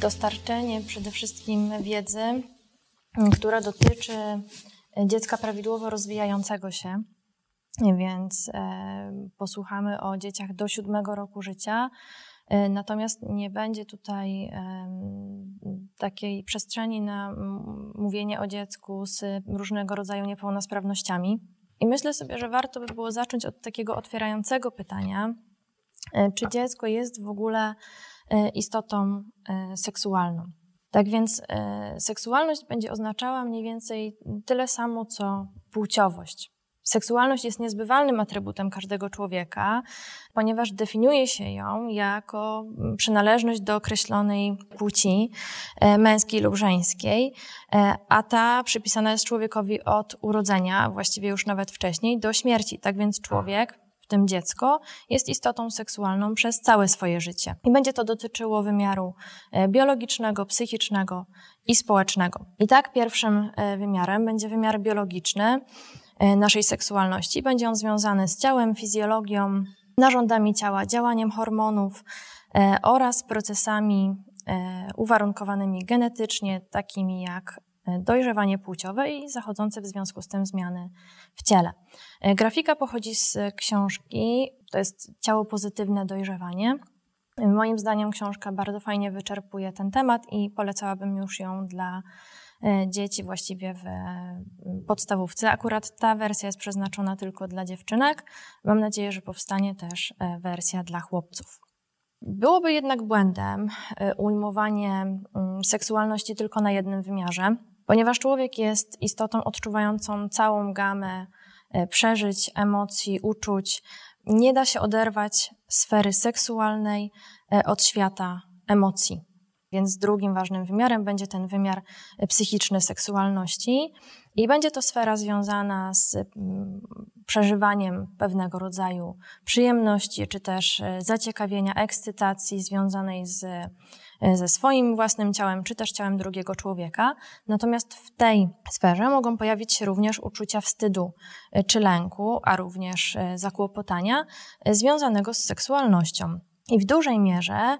dostarczenie przede wszystkim wiedzy, która dotyczy dziecka prawidłowo rozwijającego się. Więc posłuchamy o dzieciach do siódmego roku życia. E, natomiast nie będzie tutaj takiej przestrzeni na mówienie o dziecku z różnego rodzaju niepełnosprawnościami. I myślę sobie, że warto by było zacząć od takiego otwierającego pytania, e, czy dziecko jest w ogóle e, istotą seksualną. Tak więc seksualność będzie oznaczała mniej więcej tyle samo, co płciowość. Seksualność jest niezbywalnym atrybutem każdego człowieka, ponieważ definiuje się ją jako przynależność do określonej płci, e, męskiej lub żeńskiej, e, a ta przypisana jest człowiekowi od urodzenia, właściwie już nawet wcześniej, do śmierci. Tak więc człowiek, w tym dziecko, jest istotą seksualną przez całe swoje życie. I będzie to dotyczyło wymiaru e, biologicznego, psychicznego i społecznego. I tak pierwszym wymiarem będzie wymiar biologiczny, E, naszej seksualności. Będzie on związany z ciałem, fizjologią, narządami ciała, działaniem hormonów e, oraz procesami e, uwarunkowanymi genetycznie, takimi jak dojrzewanie płciowe i zachodzące w związku z tym zmiany w ciele. Grafika pochodzi z książki, to jest Ciało pozytywne dojrzewanie. Moim zdaniem książka bardzo fajnie wyczerpuje ten temat i polecałabym już ją dla E, dzieci właściwie w e, podstawówce. Akurat ta wersja jest przeznaczona tylko dla dziewczynek. Mam nadzieję, że powstanie też e, wersja dla chłopców. Byłoby jednak błędem ujmowanie seksualności tylko na jednym wymiarze, ponieważ człowiek jest istotą odczuwającą całą gamę przeżyć, emocji, uczuć. Nie da się oderwać sfery seksualnej od świata emocji. Więc drugim ważnym wymiarem będzie ten wymiar psychiczny seksualności i będzie to sfera związana z przeżywaniem pewnego rodzaju przyjemności, czy też e, zaciekawienia, ekscytacji związanej z, e, ze swoim własnym ciałem, czy też ciałem drugiego człowieka. Natomiast w tej sferze mogą pojawić się również uczucia wstydu e, czy lęku, a również zakłopotania związanego z seksualnością. I w dużej mierze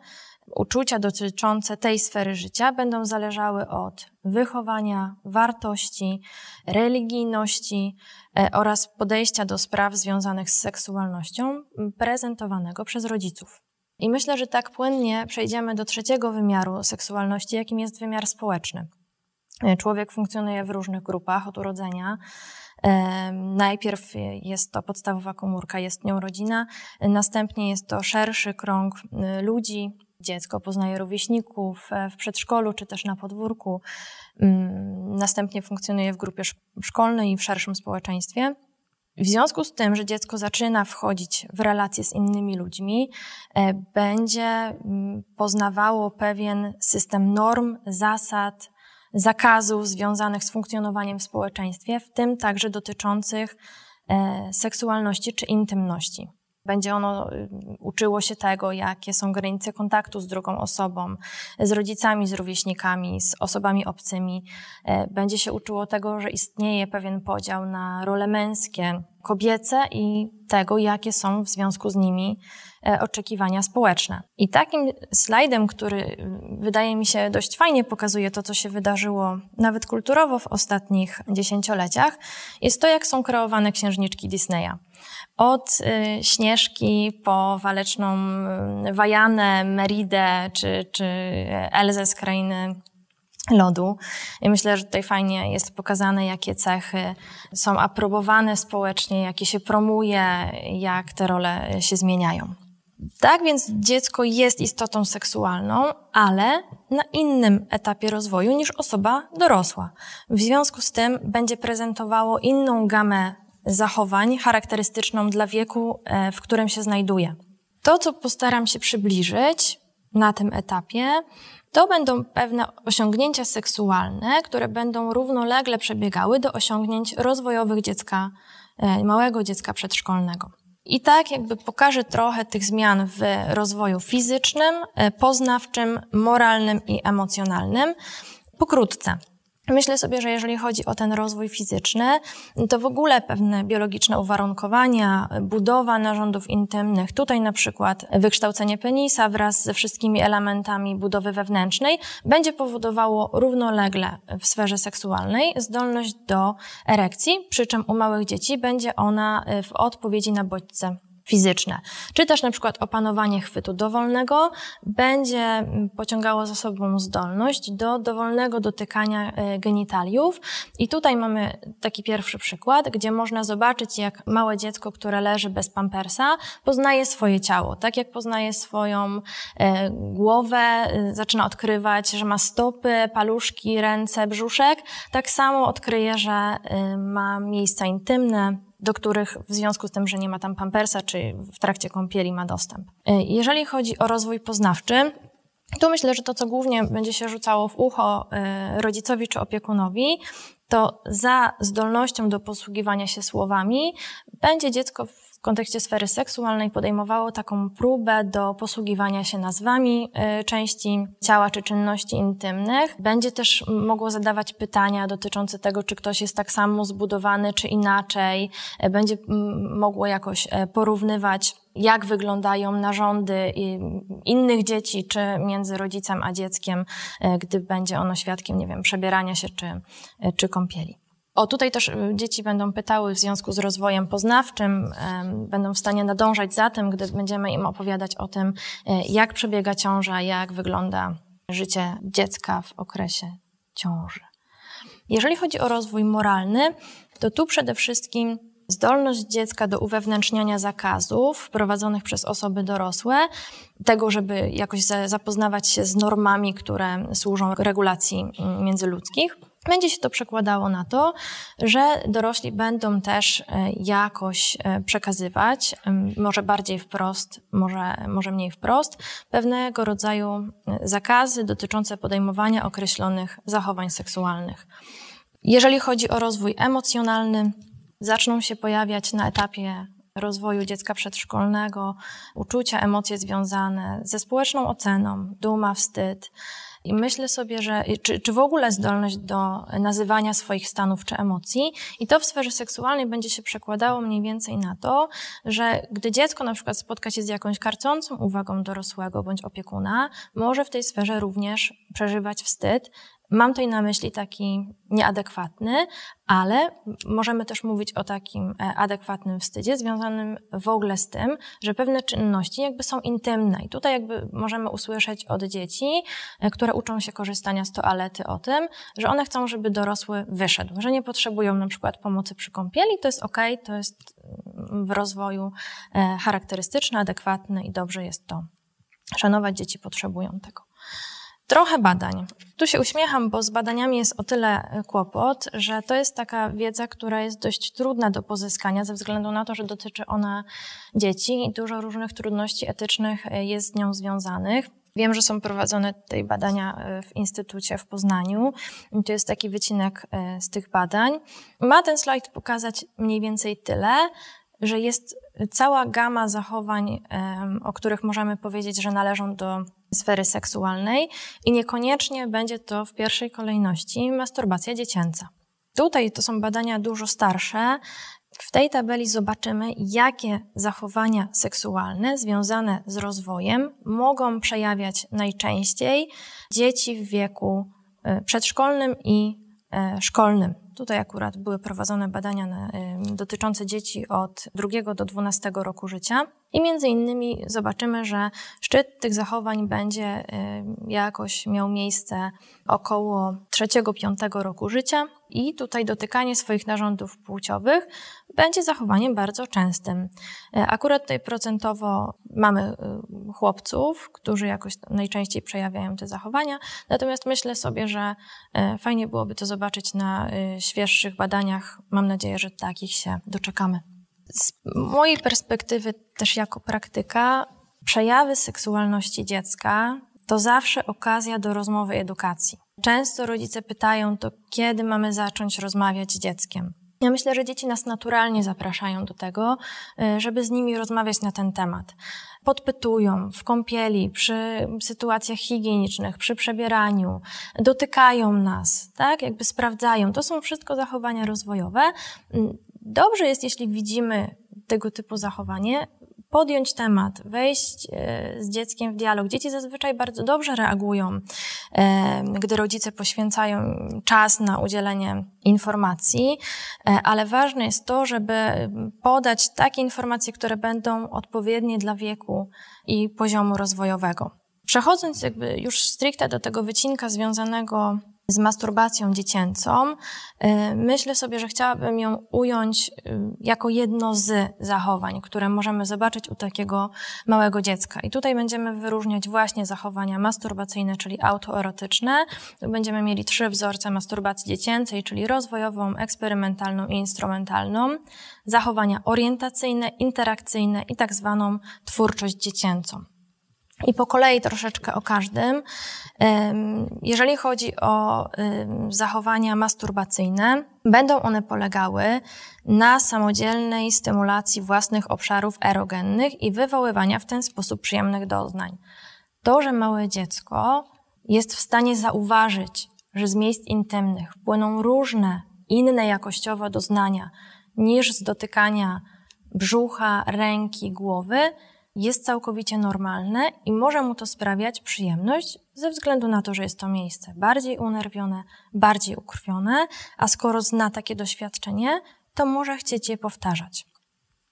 uczucia dotyczące tej sfery życia będą zależały od wychowania, wartości, religijności e, oraz podejścia do spraw związanych z seksualnością prezentowanego przez rodziców. I myślę, że tak płynnie przejdziemy do trzeciego wymiaru seksualności, jakim jest wymiar społeczny. E, człowiek funkcjonuje w różnych grupach od urodzenia. E, najpierw jest to podstawowa komórka, jest nią rodzina, następnie jest to szerszy krąg ludzi, dziecko poznaje rówieśników e, w przedszkolu czy też na podwórku, mm, następnie funkcjonuje w grupie szkolnej i w szerszym społeczeństwie. W związku z tym, że dziecko zaczyna wchodzić w relacje z innymi ludźmi, e, będzie mm, poznawało pewien system norm, zasad, zakazów związanych z funkcjonowaniem w społeczeństwie, w tym także dotyczących e, seksualności czy intymności. Będzie ono y, uczyło się tego, jakie są granice kontaktu z drugą osobą, z rodzicami, z rówieśnikami, z osobami obcymi. E, będzie się uczyło tego, że istnieje pewien podział na role męskie, kobiece i tego, jakie są w związku z nimi e, oczekiwania społeczne. I takim slajdem, który y, wydaje mi się dość fajnie pokazuje to, co się wydarzyło nawet kulturowo w ostatnich dziesięcioleciach, jest to, jak są kreowane księżniczki Disneya. Od y, Śnieżki po waleczną y, Wajanę, Meridę czy, czy Elzę z krainy lodu. I myślę, że tutaj fajnie jest pokazane, jakie cechy są aprobowane społecznie, jakie się promuje, jak te role się zmieniają. Tak więc dziecko jest istotą seksualną, ale na innym etapie rozwoju niż osoba dorosła. W związku z tym będzie prezentowało inną gamę zachowań charakterystyczną dla wieku, e, w którym się znajduje. To, co postaram się przybliżyć, na tym etapie, to będą pewne osiągnięcia seksualne, które będą równolegle przebiegały do osiągnięć rozwojowych dziecka, e, małego dziecka przedszkolnego. I tak jakby pokażę trochę tych zmian w rozwoju fizycznym, e, poznawczym, moralnym i emocjonalnym. Pokrótce. Myślę sobie, że jeżeli chodzi o ten rozwój fizyczny, to w ogóle pewne biologiczne uwarunkowania, budowa narządów intymnych, tutaj na przykład wykształcenie penisa wraz ze wszystkimi elementami budowy wewnętrznej, będzie powodowało równolegle w sferze seksualnej zdolność do erekcji, przy czym u małych dzieci będzie ona w odpowiedzi na bodźce fizyczne, czy też na przykład opanowanie chwytu dowolnego będzie mm, pociągało za sobą zdolność do dowolnego dotykania e, genitaliów. I tutaj mamy taki pierwszy przykład, gdzie można zobaczyć, jak małe dziecko, które leży bez pampersa, poznaje swoje ciało. Tak jak poznaje swoją e, głowę, e, zaczyna odkrywać, że ma stopy, paluszki, ręce, brzuszek, tak samo odkryje, że ma miejsca intymne, do których w związku z tym, że nie ma tam pampersa, czy w trakcie kąpieli ma dostęp. E, jeżeli chodzi o rozwój poznawczy, to myślę, że to, co głównie będzie się rzucało w ucho e, rodzicowi czy opiekunowi, to za zdolnością do posługiwania się słowami będzie dziecko w kontekście sfery seksualnej podejmowało taką próbę do posługiwania się nazwami y, części ciała czy czynności intymnych. Będzie też mogło zadawać pytania dotyczące tego, czy ktoś jest tak samo zbudowany, czy inaczej. E, będzie mogło jakoś e, porównywać jak wyglądają narządy innych dzieci, czy między rodzicem a dzieckiem, gdy będzie ono świadkiem, nie wiem, przebierania się czy, czy kąpieli. O, tutaj też y, dzieci będą pytały w związku z rozwojem poznawczym, będą w stanie nadążać za tym, gdy będziemy im opowiadać o tym, y, jak przebiega ciąża, jak wygląda życie dziecka w okresie ciąży. Jeżeli chodzi o rozwój moralny, to tu przede wszystkim zdolność dziecka do uwewnętrzniania zakazów wprowadzonych przez osoby dorosłe, tego, żeby jakoś zapoznawać się z normami, które służą regulacji mm, międzyludzkich. Będzie się to przekładało na to, że dorośli będą też e, jakoś e, przekazywać, może bardziej wprost, może, może mniej wprost, pewnego rodzaju e, zakazy dotyczące podejmowania określonych zachowań seksualnych. Jeżeli chodzi o rozwój emocjonalny, zaczną się pojawiać na etapie rozwoju dziecka przedszkolnego uczucia, emocje związane ze społeczną oceną, duma, wstyd. I myślę sobie, że czy, czy w ogóle zdolność do nazywania swoich stanów czy emocji, i to w sferze seksualnej będzie się przekładało mniej więcej na to, że gdy dziecko na przykład spotka się z jakąś karcącą uwagą dorosłego bądź opiekuna, może w tej sferze również przeżywać wstyd, Mam tutaj na myśli taki nieadekwatny, ale możemy też mówić o takim e, adekwatnym wstydzie, związanym w ogóle z tym, że pewne czynności jakby są intymne. I tutaj jakby możemy usłyszeć od dzieci, e, które uczą się korzystania z toalety o tym, że one chcą, żeby dorosły wyszedł, że nie potrzebują na przykład pomocy przy kąpieli, to jest ok, to jest mm, w rozwoju e, charakterystyczne, adekwatne i dobrze jest to szanować. Dzieci potrzebują tego. Trochę badań. Tu się uśmiecham, bo z badaniami jest o tyle e, kłopot, że to jest taka wiedza, która jest dość trudna do pozyskania ze względu na to, że dotyczy ona dzieci i dużo różnych trudności etycznych e, jest z nią związanych. Wiem, że są prowadzone tutaj badania e, w Instytucie w Poznaniu. Tu jest taki wycinek z tych badań. Ma ten slajd pokazać mniej więcej tyle, że jest cała gama zachowań, o których możemy powiedzieć, że należą do sfery seksualnej i niekoniecznie będzie to w pierwszej kolejności masturbacja dziecięca. Tutaj to są badania dużo starsze. W tej tabeli zobaczymy, jakie zachowania seksualne związane z rozwojem mogą przejawiać najczęściej dzieci w wieku e, przedszkolnym i e, szkolnym. Tutaj akurat były prowadzone badania na, dotyczące dzieci od 2 do 12 roku życia. I między innymi zobaczymy, że szczyt tych zachowań będzie jakoś miał miejsce około 3-5 roku życia i tutaj dotykanie swoich narządów płciowych będzie zachowaniem bardzo częstym. E, akurat tutaj procentowo mamy y, chłopców, którzy jakoś najczęściej przejawiają te zachowania, natomiast myślę sobie, że e, fajnie byłoby to zobaczyć na świeższych badaniach. Mam nadzieję, że takich się doczekamy. Z mojej perspektywy, też jako praktyka, przejawy seksualności dziecka to zawsze okazja do rozmowy edukacji. Często rodzice pytają, to kiedy mamy zacząć rozmawiać z dzieckiem? Ja myślę, że dzieci nas naturalnie zapraszają do tego, y, żeby z nimi rozmawiać na ten temat. Podpytują w kąpieli, przy sytuacjach higienicznych, przy przebieraniu, dotykają nas, tak? Jakby sprawdzają. To są wszystko zachowania rozwojowe. Mm, dobrze jest, jeśli widzimy tego typu zachowanie, podjąć temat, wejść e, z dzieckiem w dialog. Dzieci zazwyczaj bardzo dobrze reagują, e, gdy rodzice poświęcają czas na udzielenie informacji, e, ale ważne jest to, żeby podać takie informacje, które będą odpowiednie dla wieku i poziomu rozwojowego. Przechodząc jakby już stricte do tego wycinka związanego z masturbacją dziecięcą, y, myślę sobie, że chciałabym ją ująć y, jako jedno z zachowań, które możemy zobaczyć u takiego małego dziecka. I tutaj będziemy wyróżniać właśnie zachowania masturbacyjne, czyli autoerotyczne. Będziemy mieli trzy wzorce masturbacji dziecięcej, czyli rozwojową, eksperymentalną i instrumentalną, zachowania orientacyjne, interakcyjne i tak zwaną twórczość dziecięcą. I po kolei troszeczkę o każdym. Jeżeli chodzi o zachowania masturbacyjne, będą one polegały na samodzielnej stymulacji własnych obszarów erogennych i wywoływania w ten sposób przyjemnych doznań. To, że małe dziecko jest w stanie zauważyć, że z miejsc intymnych płyną różne, inne jakościowo doznania niż z dotykania brzucha, ręki, głowy, jest całkowicie normalne i może mu to sprawiać przyjemność ze względu na to, że jest to miejsce bardziej unerwione, bardziej ukrwione, a skoro zna takie doświadczenie, to może chcieć je powtarzać.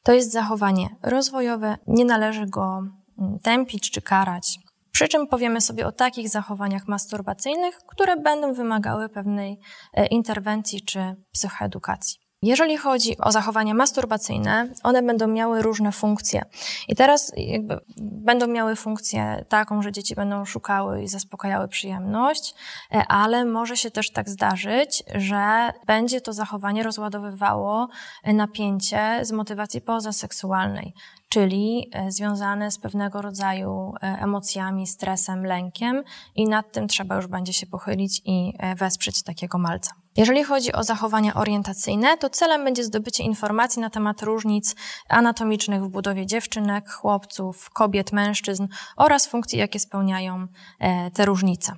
To jest zachowanie rozwojowe, nie należy go mm, tępić czy karać. Przy czym powiemy sobie o takich zachowaniach masturbacyjnych, które będą wymagały pewnej e, interwencji czy psychoedukacji. Jeżeli chodzi o zachowania masturbacyjne, one będą miały różne funkcje. I teraz jakby będą miały funkcję taką, że dzieci będą szukały i zaspokajały przyjemność, e, ale może się też tak zdarzyć, że będzie to zachowanie rozładowywało napięcie z motywacji pozaseksualnej czyli e, związane z pewnego rodzaju e, emocjami, stresem, lękiem i nad tym trzeba już będzie się pochylić i e, wesprzeć takiego malca. Jeżeli chodzi o zachowania orientacyjne, to celem będzie zdobycie informacji na temat różnic anatomicznych w budowie dziewczynek, chłopców, kobiet, mężczyzn oraz funkcji, jakie spełniają te różnice.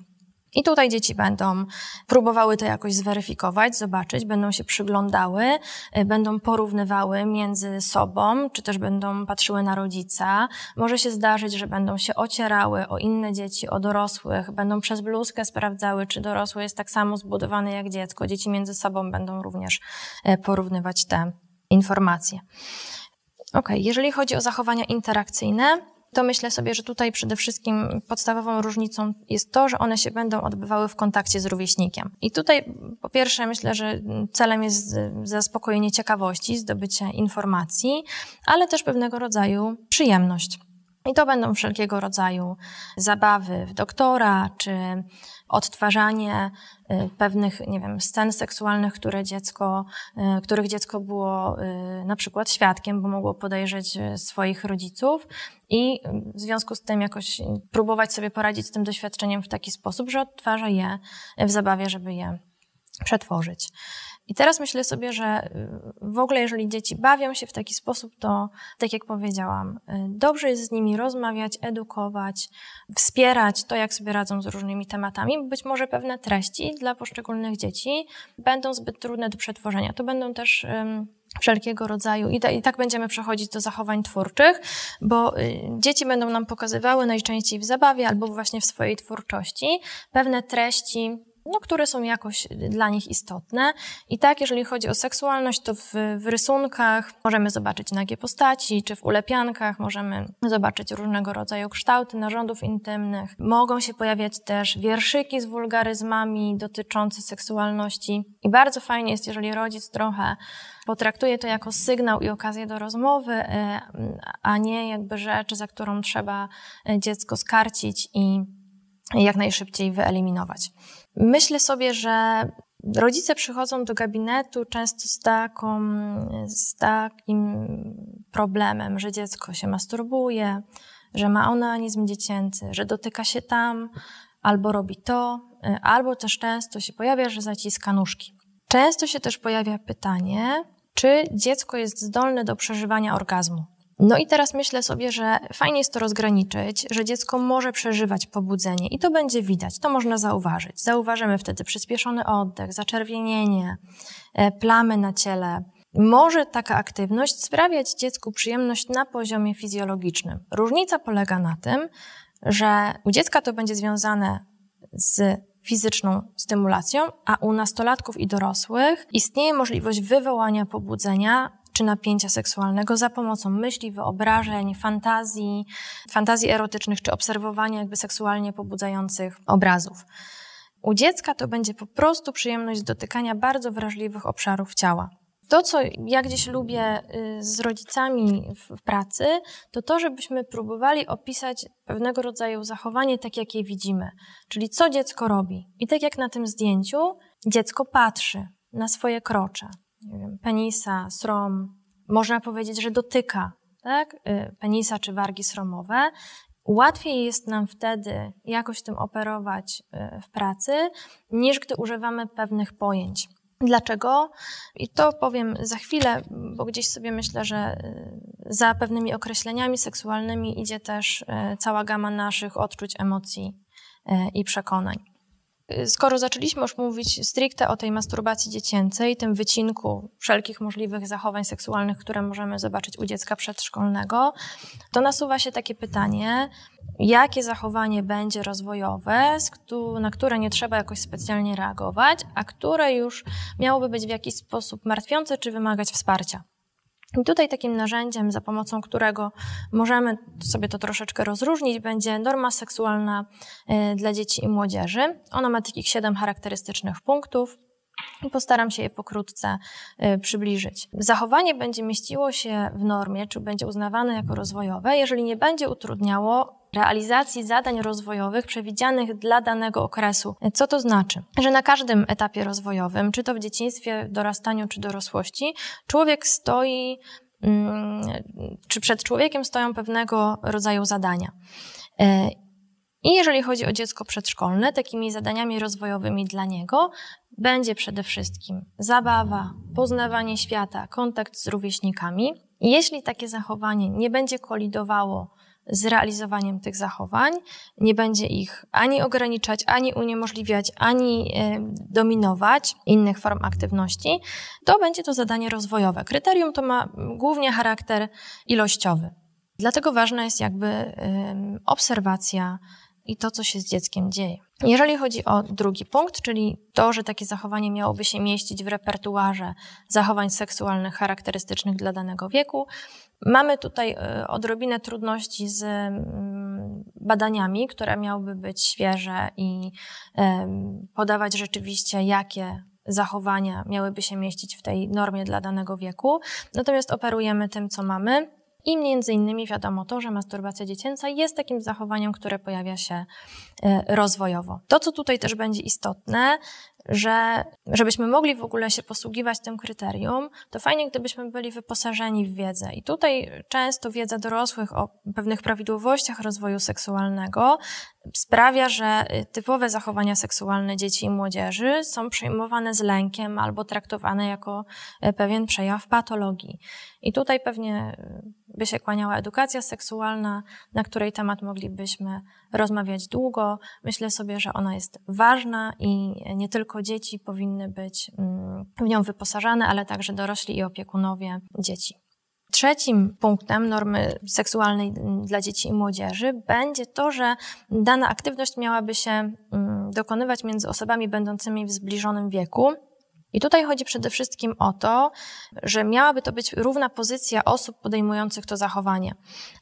I tutaj dzieci będą próbowały to jakoś zweryfikować, zobaczyć, będą się przyglądały, y, będą porównywały między sobą, czy też będą patrzyły na rodzica. Może się zdarzyć, że będą się ocierały o inne dzieci, o dorosłych, będą przez bluzkę sprawdzały, czy dorosły jest tak samo zbudowany jak dziecko. Dzieci między sobą będą również y, porównywać te informacje. Ok, jeżeli chodzi o zachowania interakcyjne, to myślę sobie, że tutaj przede wszystkim podstawową różnicą jest to, że one się będą odbywały w kontakcie z rówieśnikiem. I tutaj po pierwsze myślę, że celem jest zaspokojenie ciekawości, zdobycie informacji, ale też pewnego rodzaju przyjemność. I to będą wszelkiego rodzaju zabawy w doktora, czy odtwarzanie y, pewnych, nie wiem, scen seksualnych, które dziecko, y, których dziecko było y, na przykład świadkiem, bo mogło podejrzeć swoich rodziców i w związku z tym jakoś próbować sobie poradzić z tym doświadczeniem w taki sposób, że odtwarza je w zabawie, żeby je przetworzyć. I teraz myślę sobie, że y, w ogóle, jeżeli dzieci bawią się w taki sposób, to tak jak powiedziałam, y, dobrze jest z nimi rozmawiać, edukować, wspierać to, jak sobie radzą z różnymi tematami. Być może pewne treści dla poszczególnych dzieci będą zbyt trudne do przetworzenia. To będą też wszelkiego rodzaju, i, i, tak będziemy przechodzić do zachowań twórczych, bo y, dzieci będą nam pokazywały najczęściej w zabawie albo właśnie w swojej twórczości pewne treści, no, które są jakoś dla nich istotne. I tak, jeżeli chodzi o seksualność, to w, w rysunkach możemy zobaczyć nagie postaci, czy w ulepiankach możemy zobaczyć różnego rodzaju kształty narządów intymnych. Mogą się pojawiać też wierszyki z wulgaryzmami dotyczące seksualności. I bardzo fajnie jest, jeżeli rodzic trochę potraktuje to jako sygnał i okazję do rozmowy, e, a nie jakby rzecz, za którą trzeba e, dziecko skarcić i jak najszybciej wyeliminować. Myślę sobie, że rodzice przychodzą do gabinetu często z, taką, z takim problemem, że dziecko się masturbuje, że ma onanizm dziecięcy, że dotyka się tam, albo robi to, albo też często się pojawia, że zaciska nóżki. Często się też pojawia pytanie, czy dziecko jest zdolne do przeżywania orgazmu. No i teraz myślę sobie, że fajnie jest to rozgraniczyć, że dziecko może przeżywać pobudzenie i to będzie widać, to można zauważyć. Zauważymy wtedy przyspieszony oddech, zaczerwienienie, e, plamy na ciele. Może taka aktywność sprawiać dziecku przyjemność na poziomie fizjologicznym. Różnica polega na tym, że u dziecka to będzie związane z fizyczną stymulacją, a u nastolatków i dorosłych istnieje możliwość wywołania pobudzenia czy napięcia seksualnego za pomocą myśli, wyobrażeń, fantazji, fantazji erotycznych, czy obserwowania jakby seksualnie pobudzających obrazów. U dziecka to będzie po prostu przyjemność dotykania bardzo wrażliwych obszarów ciała. To, co ja gdzieś lubię y, z rodzicami w pracy, to to, żebyśmy próbowali opisać pewnego rodzaju zachowanie tak, jak je widzimy. Czyli co dziecko robi. I tak jak na tym zdjęciu, dziecko patrzy na swoje krocze. Wiem, penisa, srom, można powiedzieć, że dotyka tak? Y, penisa czy wargi sromowe. Łatwiej jest nam wtedy jakoś tym operować y, w pracy, niż gdy używamy pewnych pojęć. Dlaczego? I to powiem za chwilę, bo gdzieś sobie myślę, że y, za pewnymi określeniami seksualnymi idzie też cała gama naszych odczuć, emocji i przekonań. Skoro zaczęliśmy już mówić stricte o tej masturbacji dziecięcej, tym wycinku wszelkich możliwych zachowań seksualnych, które możemy zobaczyć u dziecka przedszkolnego, to nasuwa się takie pytanie, jakie zachowanie będzie rozwojowe, na które nie trzeba jakoś specjalnie reagować, a które już miałoby być w jakiś sposób martwiące czy wymagać wsparcia. I tutaj takim narzędziem, za pomocą którego możemy sobie to troszeczkę rozróżnić, będzie norma seksualna y, dla dzieci i młodzieży. Ona ma takich siedem charakterystycznych punktów. I postaram się je pokrótce y, przybliżyć. Zachowanie będzie mieściło się w normie, czy będzie uznawane jako rozwojowe, jeżeli nie będzie utrudniało realizacji zadań rozwojowych przewidzianych dla danego okresu. Co to znaczy? Że na każdym etapie rozwojowym, czy to w dzieciństwie, dorastaniu, czy dorosłości, człowiek stoi, mm, czy przed człowiekiem stoją pewnego rodzaju zadania. E, I jeżeli chodzi o dziecko przedszkolne, takimi zadaniami rozwojowymi dla niego będzie przede wszystkim zabawa, poznawanie świata, kontakt z rówieśnikami. Jeśli takie zachowanie nie będzie kolidowało z realizowaniem tych zachowań, nie będzie ich ani ograniczać, ani uniemożliwiać, ani e, dominować innych form aktywności, to będzie to zadanie rozwojowe. Kryterium to ma głównie charakter ilościowy. Dlatego ważna jest jakby obserwacja i to, co się z dzieckiem dzieje. Jeżeli chodzi o drugi punkt, czyli to, że takie zachowanie miałoby się mieścić w repertuarze zachowań seksualnych charakterystycznych dla danego wieku, mamy tutaj e, odrobinę trudności z mm, badaniami, które miałyby być świeże i podawać rzeczywiście, jakie zachowania miałyby się mieścić w tej normie dla danego wieku. Natomiast operujemy tym, co mamy. I między innymi wiadomo to, że masturbacja dziecięca jest takim zachowaniem, które pojawia się e, rozwojowo. To, co tutaj też będzie istotne, że żebyśmy mogli w ogóle się posługiwać tym kryterium, to fajnie, gdybyśmy byli wyposażeni w wiedzę. I tutaj często wiedza dorosłych o pewnych prawidłowościach rozwoju seksualnego sprawia, że typowe zachowania seksualne dzieci i młodzieży są przyjmowane z lękiem albo traktowane jako e, pewien przejaw patologii. I tutaj pewnie e, by się kłaniała edukacja seksualna, na której temat moglibyśmy rozmawiać długo. Myślę sobie, że ona jest ważna i nie tylko dzieci powinny być mm, w nią wyposażane, ale także dorośli i opiekunowie dzieci. Trzecim punktem normy seksualnej dla dzieci i młodzieży będzie to, że dana aktywność miałaby się mm, dokonywać między osobami będącymi w zbliżonym wieku, i tutaj chodzi przede wszystkim o to, że miałaby to być równa pozycja osób podejmujących to zachowanie.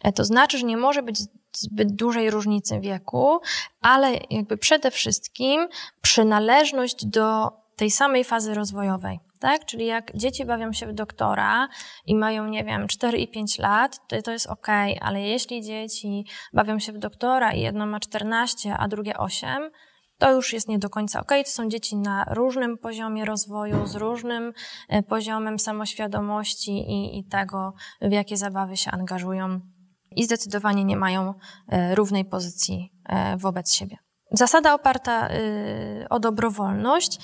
E, to znaczy, że nie może być zbyt dużej różnicy wieku, ale jakby przede wszystkim przynależność do tej samej fazy rozwojowej. Tak? Czyli jak dzieci bawią się w doktora i mają, nie wiem, 4 i 5 lat, to, to jest ok, ale jeśli dzieci bawią się w doktora i jedno ma 14, a drugie 8, to już jest nie do końca ok. To są dzieci na różnym poziomie rozwoju, z różnym e, poziomem samoświadomości i, i tego, w jakie zabawy się angażują i zdecydowanie nie mają e, równej pozycji e, wobec siebie. Zasada oparta y, o dobrowolność.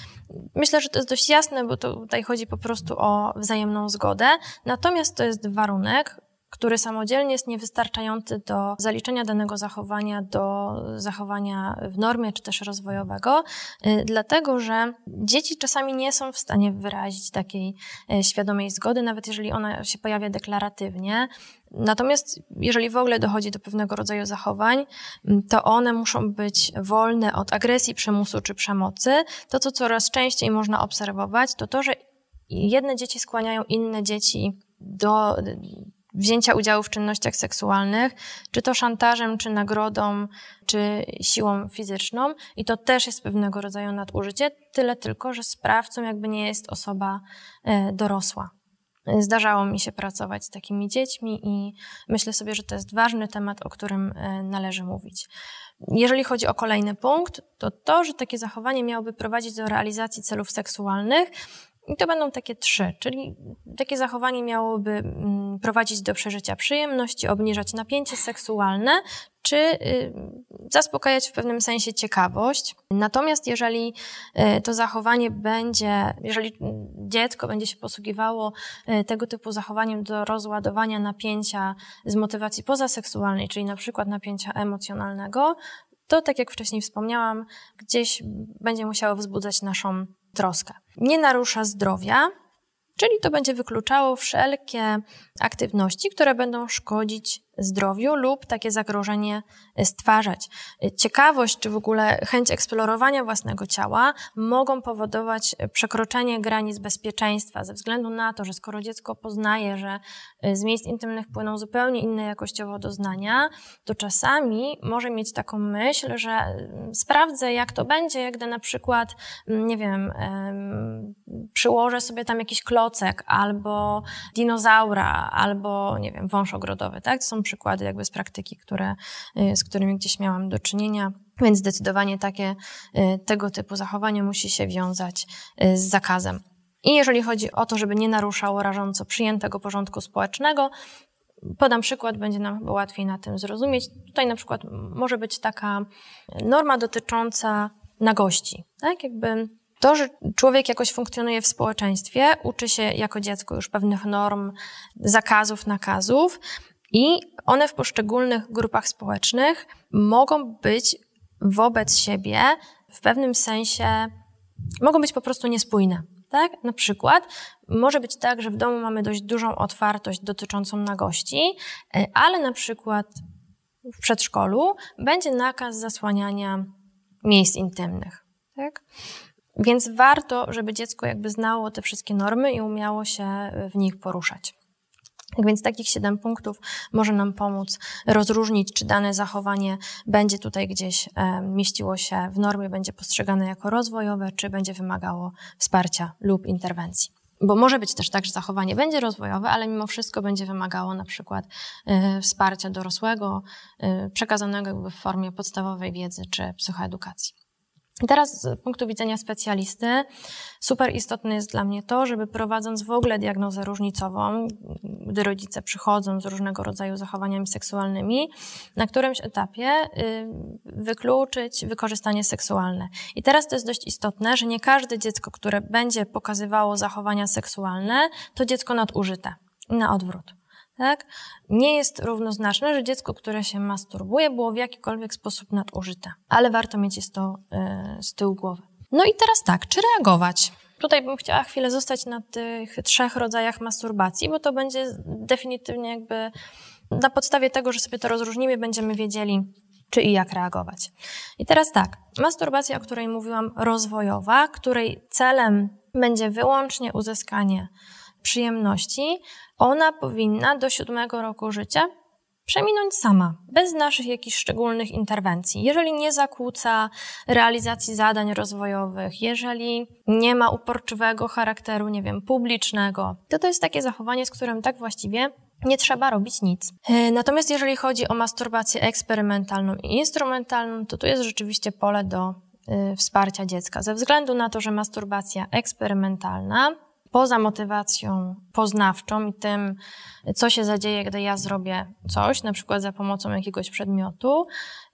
Myślę, że to jest dość jasne, bo tutaj chodzi po prostu o wzajemną zgodę. Natomiast to jest warunek, który samodzielnie jest niewystarczający do zaliczenia danego zachowania do zachowania w normie czy też rozwojowego, y, dlatego że dzieci czasami nie są w stanie wyrazić takiej y, świadomej zgody, nawet jeżeli ona się pojawia deklaratywnie. Natomiast jeżeli w ogóle dochodzi do pewnego rodzaju zachowań, mm, to one muszą być wolne od agresji, przymusu czy przemocy. To, co coraz częściej można obserwować, to to, że jedne dzieci skłaniają inne dzieci do wzięcia udziału w czynnościach seksualnych, czy to szantażem, czy nagrodą, czy siłą fizyczną. I to też jest pewnego rodzaju nadużycie, tyle tylko, że sprawcą jakby nie jest osoba e, dorosła. Zdarzało mi się pracować z takimi dziećmi i myślę sobie, że to jest ważny temat, o którym e, należy mówić. Jeżeli chodzi o kolejny punkt, to to, że takie zachowanie miałoby prowadzić do realizacji celów seksualnych, i to będą takie trzy, czyli takie zachowanie miałoby mm, prowadzić do przeżycia przyjemności, obniżać napięcie seksualne, czy y, zaspokajać w pewnym sensie ciekawość. Natomiast jeżeli y, to zachowanie będzie, jeżeli dziecko będzie się posługiwało y, tego typu zachowaniem do rozładowania napięcia z motywacji pozaseksualnej, czyli na przykład napięcia emocjonalnego, to tak jak wcześniej wspomniałam, gdzieś będzie musiało wzbudzać naszą troskę. Nie narusza zdrowia, czyli to będzie wykluczało wszelkie aktywności, które będą szkodzić zdrowiu lub takie zagrożenie stwarzać. Ciekawość czy w ogóle chęć eksplorowania własnego ciała mogą powodować przekroczenie granic bezpieczeństwa ze względu na to, że skoro dziecko poznaje, że z miejsc intymnych płyną zupełnie inne jakościowo doznania, to czasami może mieć taką myśl, że sprawdzę jak to będzie, gdy na przykład, nie wiem, przyłożę sobie tam jakiś klocek albo dinozaura, albo, nie wiem, wąż ogrodowy, tak? To są przykłady jakby z praktyki, które, y, z którymi gdzieś miałam do czynienia. Więc zdecydowanie takie, y, tego typu zachowanie musi się wiązać y, z zakazem. I jeżeli chodzi o to, żeby nie naruszało rażąco przyjętego porządku społecznego, podam przykład, będzie nam chyba łatwiej na tym zrozumieć. Tutaj na przykład może być taka norma dotycząca nagości. Tak? Jakby to, że człowiek jakoś funkcjonuje w społeczeństwie, uczy się jako dziecko już pewnych norm, zakazów, nakazów i one w poszczególnych grupach społecznych mogą być wobec siebie w pewnym sensie, mogą być po prostu niespójne. Tak? Na przykład może być tak, że w domu mamy dość dużą otwartość dotyczącą nagości, e, ale na przykład w przedszkolu będzie nakaz zasłaniania miejsc intymnych. Tak? Więc warto, żeby dziecko jakby znało te wszystkie normy i umiało się w nich poruszać. Tak więc takich siedem punktów może nam pomóc rozróżnić, czy dane zachowanie będzie tutaj gdzieś e, mieściło się w normie, będzie postrzegane jako rozwojowe, czy będzie wymagało wsparcia lub interwencji. Bo może być też tak, że zachowanie będzie rozwojowe, ale mimo wszystko będzie wymagało na przykład e, wsparcia dorosłego, e, przekazanego jakby w formie podstawowej wiedzy czy psychoedukacji. Teraz z punktu widzenia specjalisty super istotne jest dla mnie to, żeby prowadząc w ogóle diagnozę różnicową, gdy rodzice przychodzą z różnego rodzaju zachowaniami seksualnymi, na którymś etapie y, wykluczyć wykorzystanie seksualne. I teraz to jest dość istotne, że nie każde dziecko, które będzie pokazywało zachowania seksualne, to dziecko nadużyte. Na odwrót tak? Nie jest równoznaczne, że dziecko, które się masturbuje, było w jakikolwiek sposób nadużyte. Ale warto mieć jest to y, z tyłu głowy. No i teraz tak, czy reagować? Tutaj bym chciała chwilę zostać na tych trzech rodzajach masturbacji, bo to będzie definitywnie jakby na podstawie tego, że sobie to rozróżnimy, będziemy wiedzieli, czy i jak reagować. I teraz tak, masturbacja, o której mówiłam, rozwojowa, której celem będzie wyłącznie uzyskanie przyjemności, ona powinna do siódmego roku życia przeminąć sama, bez naszych jakichś szczególnych interwencji. Jeżeli nie zakłóca realizacji zadań rozwojowych, jeżeli nie ma uporczywego charakteru, nie wiem, publicznego, to to jest takie zachowanie, z którym tak właściwie nie trzeba robić nic. E, natomiast jeżeli chodzi o masturbację eksperymentalną i instrumentalną, to tu jest rzeczywiście pole do y, wsparcia dziecka. Ze względu na to, że masturbacja eksperymentalna poza motywacją poznawczą i tym, co się zadzieje, gdy ja zrobię coś, na przykład za pomocą jakiegoś przedmiotu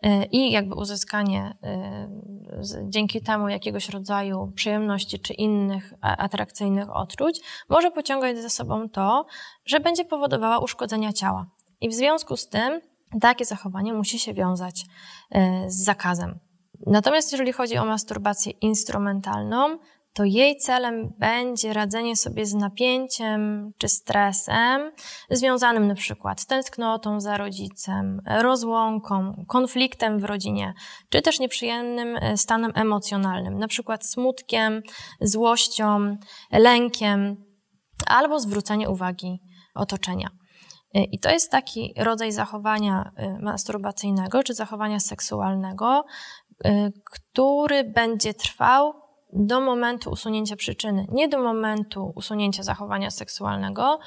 y, i jakby uzyskanie y, dzięki temu jakiegoś rodzaju przyjemności czy innych atrakcyjnych odczuć, może pociągać za sobą to, że będzie powodowała uszkodzenia ciała. I w związku z tym takie zachowanie musi się wiązać y, z zakazem. Natomiast jeżeli chodzi o masturbację instrumentalną, to jej celem będzie radzenie sobie z napięciem czy stresem związanym na przykład z tęsknotą za rodzicem, rozłąką, konfliktem w rodzinie, czy też nieprzyjemnym e, stanem emocjonalnym, na przykład smutkiem, złością, lękiem albo zwrócenie uwagi otoczenia. E, I to jest taki rodzaj zachowania e, masturbacyjnego czy zachowania seksualnego, który będzie trwał do momentu usunięcia przyczyny, nie do momentu usunięcia zachowania seksualnego,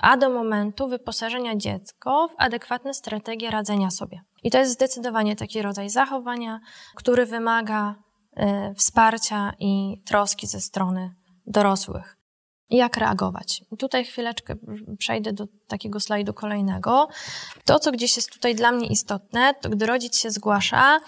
a do momentu wyposażenia dziecko w adekwatne strategie radzenia sobie. I to jest zdecydowanie taki rodzaj zachowania, który wymaga y, wsparcia i troski ze strony dorosłych. Jak reagować? Tutaj chwileczkę przejdę do takiego slajdu kolejnego. To, co gdzieś jest tutaj dla mnie istotne, to gdy rodzic się zgłasza,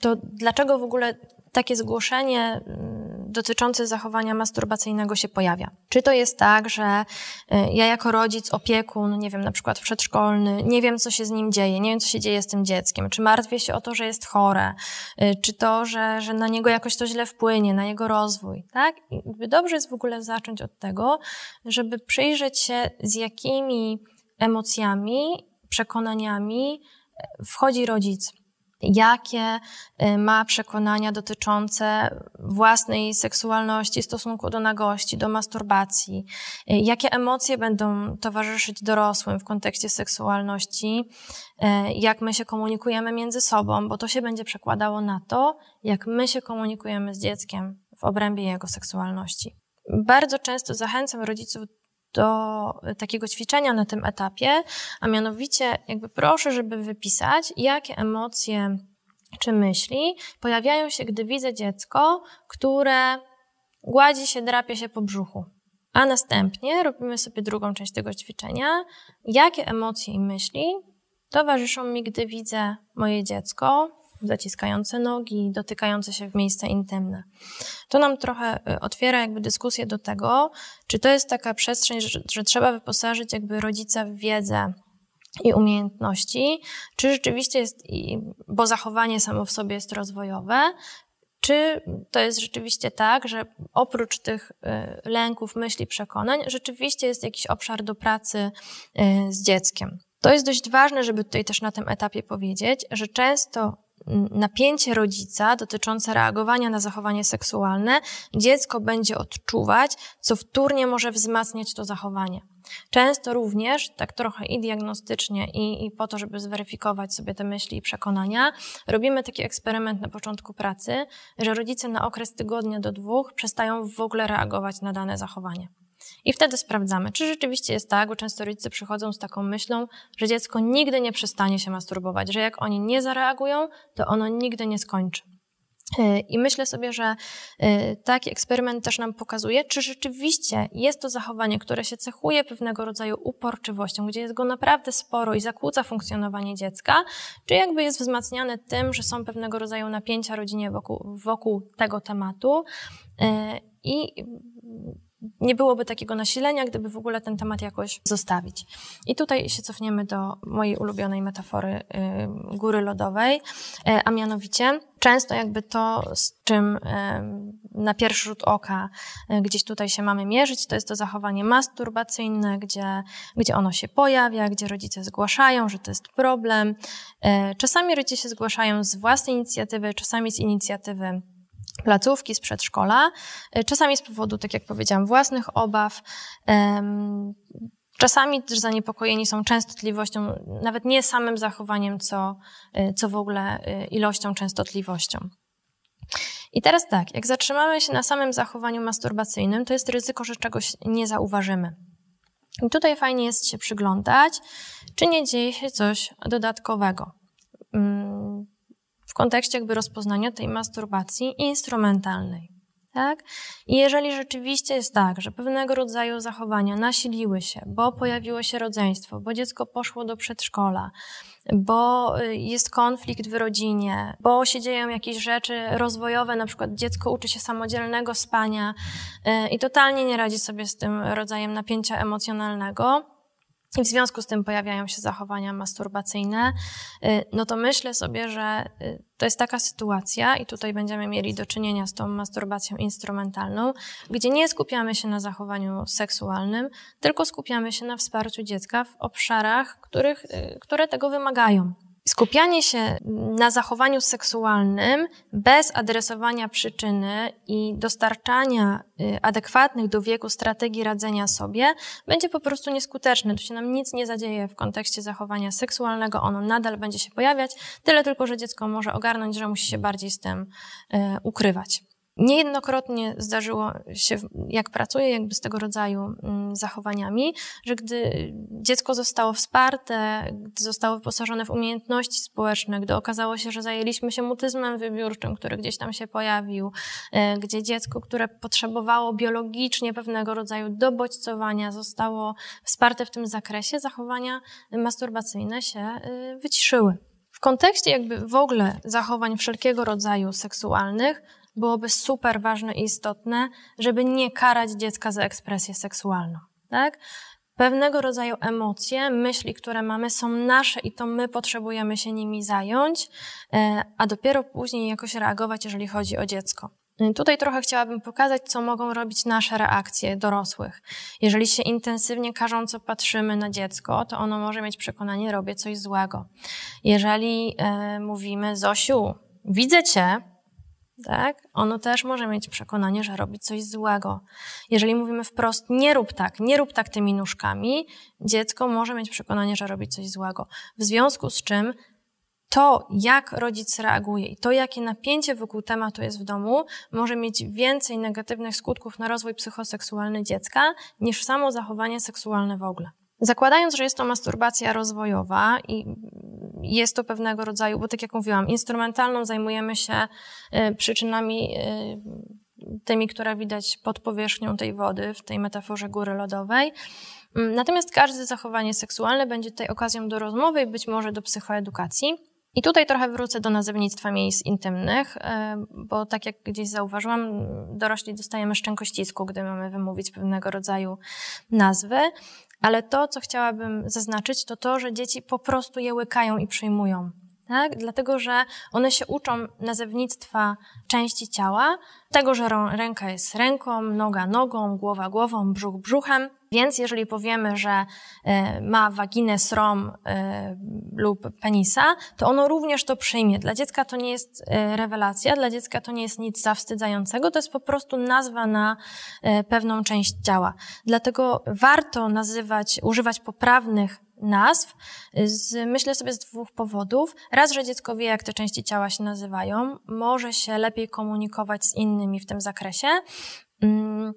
to dlaczego w ogóle takie zgłoszenie mm, dotyczące zachowania masturbacyjnego się pojawia. Czy to jest tak, że y, ja jako rodzic, opiekun, nie wiem, na przykład przedszkolny, nie wiem, co się z nim dzieje, nie wiem, co się dzieje z tym dzieckiem, czy martwię się o to, że jest chore, y, czy to, że, że na niego jakoś to źle wpłynie, na jego rozwój, tak? I dobrze jest w ogóle zacząć od tego, żeby przyjrzeć się, z jakimi emocjami, przekonaniami y, wchodzi rodzic jakie y, ma przekonania dotyczące własnej seksualności, stosunku do nagości, do masturbacji, y, jakie emocje będą towarzyszyć dorosłym w kontekście seksualności, y, jak my się komunikujemy między sobą, bo to się będzie przekładało na to, jak my się komunikujemy z dzieckiem w obrębie jego seksualności. Bardzo często zachęcam rodziców do takiego ćwiczenia na tym etapie, a mianowicie jakby proszę, żeby wypisać, jakie emocje czy myśli pojawiają się, gdy widzę dziecko, które gładzi się, drapie się po brzuchu. A następnie robimy sobie drugą część tego ćwiczenia. Jakie emocje i myśli towarzyszą mi, gdy widzę moje dziecko, zaciskające nogi, dotykające się w miejsca intymne. To nam trochę y, otwiera jakby dyskusję do tego, czy to jest taka przestrzeń, że, że trzeba wyposażyć jakby rodzica w wiedzę i umiejętności, czy rzeczywiście jest, bo zachowanie samo w sobie jest rozwojowe, czy to jest rzeczywiście tak, że oprócz tych y, lęków, myśli, przekonań, rzeczywiście jest jakiś obszar do pracy y, z dzieckiem. To jest dość ważne, żeby tutaj też na tym etapie powiedzieć, że często napięcie rodzica dotyczące reagowania na zachowanie seksualne dziecko będzie odczuwać, co wtórnie może wzmacniać to zachowanie. Często również, tak trochę i diagnostycznie, i, i po to, żeby zweryfikować sobie te myśli i przekonania, robimy taki eksperyment na początku pracy, że rodzice na okres tygodnia do dwóch przestają w ogóle reagować na dane zachowanie. I wtedy sprawdzamy, czy rzeczywiście jest tak, bo często rodzice przychodzą z taką myślą, że dziecko nigdy nie przestanie się masturbować, że jak oni nie zareagują, to ono nigdy nie skończy. E, I myślę sobie, że e, taki eksperyment też nam pokazuje, czy rzeczywiście jest to zachowanie, które się cechuje pewnego rodzaju uporczywością, gdzie jest go naprawdę sporo i zakłóca funkcjonowanie dziecka, czy jakby jest wzmacniane tym, że są pewnego rodzaju napięcia rodzinie wokół, wokół tego tematu. E, I nie byłoby takiego nasilenia, gdyby w ogóle ten temat jakoś zostawić. I tutaj się cofniemy do mojej ulubionej metafory y, góry lodowej, y, a mianowicie często jakby to, z czym y, na pierwszy rzut oka gdzieś tutaj się mamy mierzyć, to jest to zachowanie masturbacyjne, gdzie, gdzie ono się pojawia, gdzie rodzice zgłaszają, że to jest problem. Czasami rodzice się zgłaszają z własnej inicjatywy, czasami z inicjatywy placówki z przedszkola, e, czasami z powodu, tak jak powiedziałam, własnych obaw. Czasami też zaniepokojeni są częstotliwością, nawet nie samym zachowaniem, co, e, co w ogóle e, ilością, częstotliwością. I teraz tak, jak zatrzymamy się na samym zachowaniu masturbacyjnym, to jest ryzyko, że czegoś nie zauważymy. I tutaj fajnie jest się przyglądać, czy nie dzieje się coś dodatkowego. W kontekście jakby rozpoznania tej masturbacji instrumentalnej. Tak? I jeżeli rzeczywiście jest tak, że pewnego rodzaju zachowania nasiliły się, bo pojawiło się rodzeństwo, bo dziecko poszło do przedszkola, bo y, jest konflikt w rodzinie, bo się dzieją jakieś rzeczy rozwojowe, na przykład dziecko uczy się samodzielnego spania y, i totalnie nie radzi sobie z tym rodzajem napięcia emocjonalnego, i w związku z tym pojawiają się zachowania masturbacyjne, y, no to myślę sobie, że to jest taka sytuacja, i tutaj będziemy mieli do czynienia z tą masturbacją instrumentalną, gdzie nie skupiamy się na zachowaniu seksualnym, tylko skupiamy się na wsparciu dziecka w obszarach, których, y, które tego wymagają. Skupianie się na zachowaniu seksualnym bez adresowania przyczyny i dostarczania y, adekwatnych do wieku strategii radzenia sobie będzie po prostu nieskuteczne. Tu się nam nic nie zadzieje w kontekście zachowania seksualnego, ono nadal będzie się pojawiać, tyle tylko, że dziecko może ogarnąć, że musi się bardziej z tym y, ukrywać. Niejednokrotnie zdarzyło się, jak pracuję jakby z tego rodzaju mm, zachowaniami, że gdy dziecko zostało wsparte, gdy zostało wyposażone w umiejętności społeczne, gdy okazało się, że zajęliśmy się mutyzmem wybiórczym, który gdzieś tam się pojawił, e, gdzie dziecko, które potrzebowało biologicznie pewnego rodzaju dobodźcowania, zostało wsparte w tym zakresie, zachowania masturbacyjne się e, wyciszyły. W kontekście jakby w ogóle zachowań wszelkiego rodzaju seksualnych, byłoby super ważne i istotne, żeby nie karać dziecka za ekspresję seksualną. Tak? Pewnego rodzaju emocje, myśli, które mamy, są nasze i to my potrzebujemy się nimi zająć, e, a dopiero później jakoś reagować, jeżeli chodzi o dziecko. E, tutaj trochę chciałabym pokazać, co mogą robić nasze reakcje dorosłych. Jeżeli się intensywnie karząco patrzymy na dziecko, to ono może mieć przekonanie, robię coś złego. Jeżeli e, mówimy, Zosiu, widzę cię, tak? Ono też może mieć przekonanie, że robi coś złego. Jeżeli mówimy wprost, nie rób tak, nie rób tak tymi nóżkami, dziecko może mieć przekonanie, że robi coś złego. W związku z czym to, jak rodzic reaguje i to, jakie napięcie wokół tematu jest w domu, może mieć więcej negatywnych skutków na rozwój psychoseksualny dziecka niż samo zachowanie seksualne w ogóle. Zakładając, że jest to masturbacja rozwojowa i jest to pewnego rodzaju, bo tak jak mówiłam, instrumentalną zajmujemy się y, przyczynami y, tymi, które widać pod powierzchnią tej wody, w tej metaforze góry lodowej. Mm, natomiast każde zachowanie seksualne będzie tutaj okazją do rozmowy i być może do psychoedukacji. I tutaj trochę wrócę do nazewnictwa miejsc intymnych, y, bo tak jak gdzieś zauważyłam, dorośli dostajemy szczękościsku, gdy mamy wymówić pewnego rodzaju nazwy. Ale to, co chciałabym zaznaczyć, to to, że dzieci po prostu je łykają i przyjmują. Tak? Dlatego, że one się uczą nazewnictwa części ciała, tego, że ręka jest ręką, noga nogą, głowa głową, brzuch brzuchem. Więc jeżeli powiemy, że e, ma waginę, srom e, lub penisa, to ono również to przyjmie. Dla dziecka to nie jest e, rewelacja, dla dziecka to nie jest nic zawstydzającego, to jest po prostu nazwa na pewną część ciała. Dlatego warto nazywać, używać poprawnych nazw, z, myślę sobie z dwóch powodów. Raz, że dziecko wie, jak te części ciała się nazywają, może się lepiej komunikować z innymi w tym zakresie. Mm,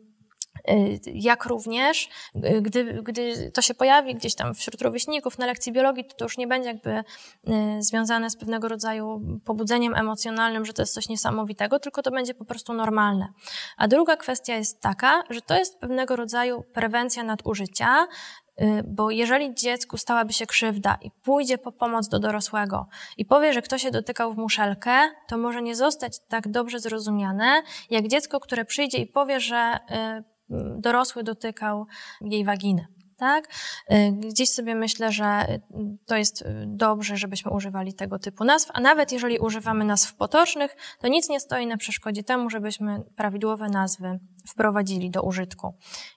y, jak również, y, gdy, gdy to się pojawi gdzieś tam wśród rówieśników na lekcji biologii, to, to już nie będzie jakby y, związane z pewnego rodzaju pobudzeniem emocjonalnym, że to jest coś niesamowitego, tylko to będzie po prostu normalne. A druga kwestia jest taka, że to jest pewnego rodzaju prewencja nadużycia, bo jeżeli dziecku stałaby się krzywda i pójdzie po pomoc do dorosłego i powie, że ktoś się dotykał w muszelkę, to może nie zostać tak dobrze zrozumiane, jak dziecko, które przyjdzie i powie, że y, dorosły dotykał jej waginy tak? Y, gdzieś sobie myślę, że y, to jest y, dobrze, żebyśmy używali tego typu nazw, a nawet jeżeli używamy nazw potocznych, to nic nie stoi na przeszkodzie temu, żebyśmy prawidłowe nazwy wprowadzili do użytku.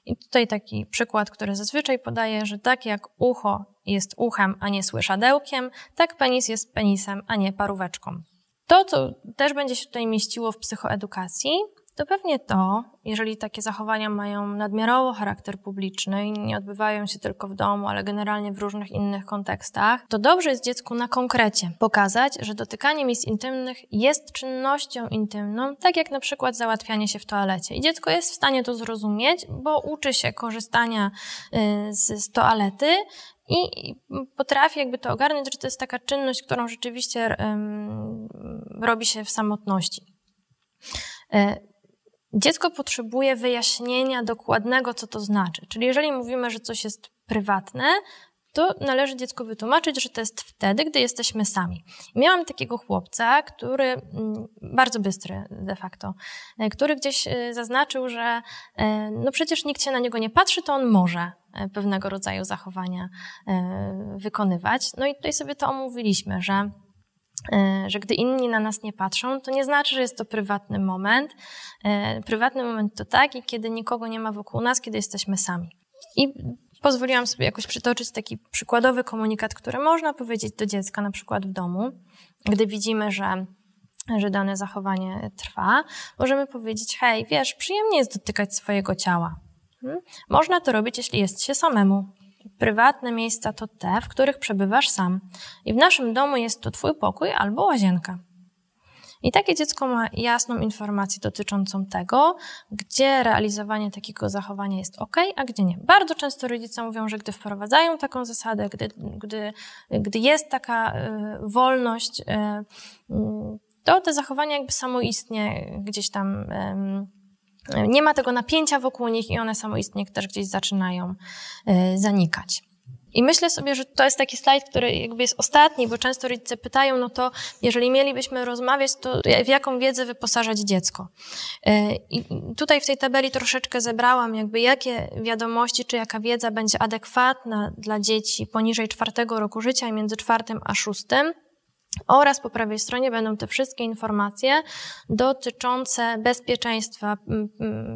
I tutaj taki przykład, który zazwyczaj podaję, że tak jak ucho jest uchem, a nie słyszadełkiem, tak penis jest penisem, a nie paróweczką. To, co też będzie się tutaj mieściło w psychoedukacji, to pewnie to, jeżeli takie zachowania mają nadmiarowo charakter publiczny i nie odbywają się tylko w domu, ale generalnie w różnych innych kontekstach, to dobrze jest dziecku na konkrecie pokazać, że dotykanie miejsc intymnych jest czynnością intymną, tak jak na przykład załatwianie się w toalecie. I dziecko jest w stanie to zrozumieć, bo uczy się korzystania y, z, z toalety i potrafi jakby to ogarnąć, że to jest taka czynność, którą rzeczywiście um, robi się w samotności. Dziecko potrzebuje wyjaśnienia dokładnego, co to znaczy. Czyli jeżeli mówimy, że coś jest prywatne, to należy dziecku wytłumaczyć, że to jest wtedy, gdy jesteśmy sami. Miałam takiego chłopca, który, mm, bardzo bystry de facto, e, który gdzieś e, zaznaczył, że e, no przecież nikt się na niego nie patrzy, to on może pewnego rodzaju zachowania wykonywać. No i tutaj sobie to omówiliśmy, że że gdy inni na nas nie patrzą, to nie znaczy, że jest to prywatny moment. Prywatny moment to taki, kiedy nikogo nie ma wokół nas, kiedy jesteśmy sami. I pozwoliłam sobie jakoś przytoczyć taki przykładowy komunikat, który można powiedzieć do dziecka, na przykład w domu, gdy widzimy, że że dane zachowanie trwa, możemy powiedzieć: Hej, wiesz, przyjemnie jest dotykać swojego ciała. Hmm? Można to robić, jeśli jest się samemu. Prywatne miejsca to te, w których przebywasz sam. I w naszym domu jest to Twój pokój albo łazienka. I takie dziecko ma jasną informację dotyczącą tego, gdzie realizowanie takiego zachowania jest ok, a gdzie nie. Bardzo często rodzice mówią, że gdy wprowadzają taką zasadę, gdy, gdy, gdy jest taka y, wolność, y, y, to te zachowania jakby samoistnie gdzieś tam nie ma tego napięcia wokół nich i one samoistnie też gdzieś zaczynają zanikać. I myślę sobie, że to jest taki slajd, który jakby jest ostatni, bo często rodzice pytają, no to jeżeli mielibyśmy rozmawiać, to w jaką wiedzę wyposażać dziecko? E, I tutaj w tej tabeli troszeczkę zebrałam jakby jakie wiadomości, czy jaka wiedza będzie adekwatna dla dzieci poniżej czwartego roku życia i między czwartym a szóstym. Oraz po prawej stronie będą te wszystkie informacje dotyczące bezpieczeństwa,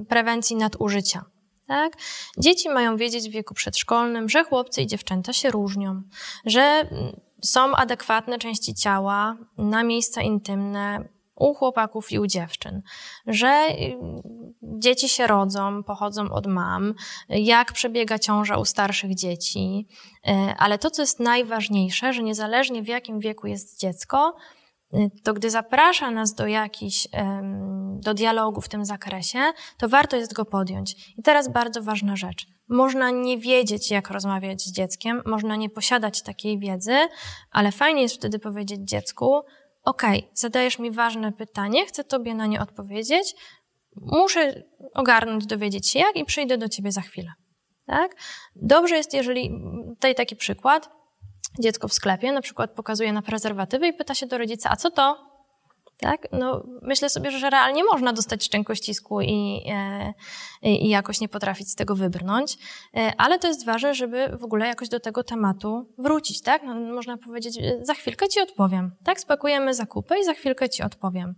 prewencji nadużycia. Tak? Dzieci mają wiedzieć w wieku przedszkolnym, że chłopcy i dziewczęta się różnią, że mm, są adekwatne części ciała na miejsca intymne u chłopaków i u dziewczyn, że y, dzieci się rodzą, pochodzą od mam, jak przebiega ciąża u starszych dzieci, y, ale to, co jest najważniejsze, że niezależnie w jakim wieku jest dziecko, Y, to gdy zaprasza nas do jakichś, do dialogu w tym zakresie, to warto jest go podjąć. I teraz bardzo ważna rzecz. Można nie wiedzieć, jak rozmawiać z dzieckiem, można nie posiadać takiej wiedzy, ale fajnie jest wtedy powiedzieć dziecku, ok, zadajesz mi ważne pytanie, chcę tobie na nie odpowiedzieć, muszę ogarnąć, dowiedzieć się jak i przyjdę do ciebie za chwilę. Tak? Dobrze jest, jeżeli, tutaj taki przykład, dziecko w sklepie na przykład pokazuje na prezerwatywy i pyta się do rodzica, a co to? Tak? No, myślę sobie, że realnie można dostać szczękościsku i, e, i jakoś nie potrafić z tego wybrnąć, e, ale to jest ważne, żeby w ogóle jakoś do tego tematu wrócić. Tak? No, można powiedzieć, e, za chwilkę ci odpowiem. Tak? Spakujemy zakupy i za chwilkę ci odpowiem.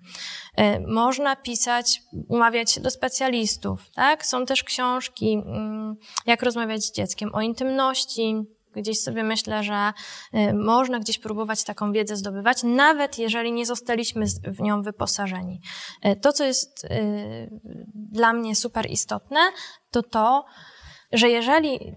Można pisać, umawiać się do specjalistów. Tak? Są też książki, mm, jak rozmawiać z dzieckiem o intymności, Gdzieś sobie myślę, że y, można gdzieś próbować taką wiedzę zdobywać, nawet jeżeli nie zostaliśmy w nią wyposażeni. Y, to, co jest y, dla mnie super istotne, to to, że jeżeli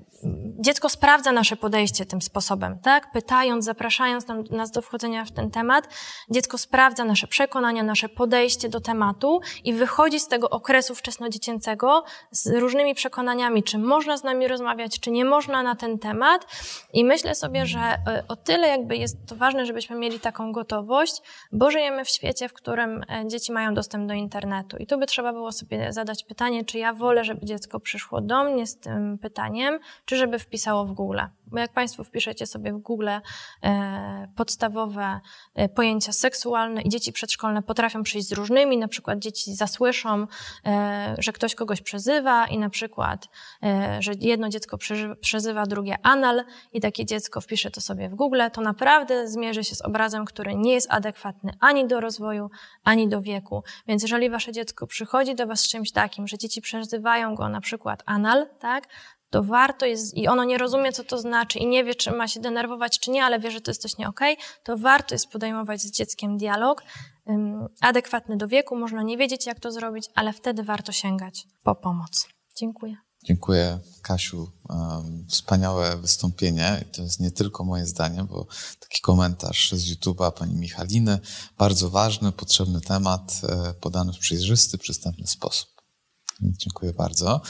dziecko sprawdza nasze podejście tym sposobem, tak? Pytając, zapraszając nas do wchodzenia w ten temat, dziecko sprawdza nasze przekonania, nasze podejście do tematu i wychodzi z tego okresu wczesnodziecięcego z różnymi przekonaniami, czy można z nami rozmawiać, czy nie można na ten temat. I myślę sobie, że e, o tyle jakby jest to ważne, żebyśmy mieli taką gotowość, bo żyjemy w świecie, w którym e, dzieci mają dostęp do internetu. I tu by trzeba było sobie zadać pytanie, czy ja wolę, żeby dziecko przyszło do mnie z tym pytaniem, czy żeby wpisało w Google. Bo jak Państwo wpiszecie sobie w Google e, podstawowe e, pojęcia seksualne i dzieci przedszkolne potrafią przyjść z różnymi, na przykład dzieci zasłyszą, e, że ktoś kogoś przezywa i na przykład, że jedno dziecko przezywa drugie anal i takie dziecko wpisze to sobie w Google, to naprawdę zmierzy się z obrazem, który nie jest adekwatny ani do rozwoju, ani do wieku. Więc jeżeli Wasze dziecko przychodzi do Was z czymś takim, że dzieci przezywają go na przykład anal, tak, to warto jest, i ono nie rozumie, co to znaczy i nie wie, czy ma się denerwować, czy nie, ale wie, że to jest coś nie okay, to warto jest podejmować z dzieckiem dialog adekwatny do wieku. Można nie wiedzieć, jak to zrobić, ale wtedy warto sięgać po pomoc. Dziękuję. Dziękuję, Kasiu. Wspaniałe wystąpienie. To jest nie tylko moje zdanie, bo taki komentarz z YouTube'a pani Michaliny. Bardzo ważny, potrzebny temat, e, podany w przejrzysty, przystępny sposób. Dziękuję bardzo.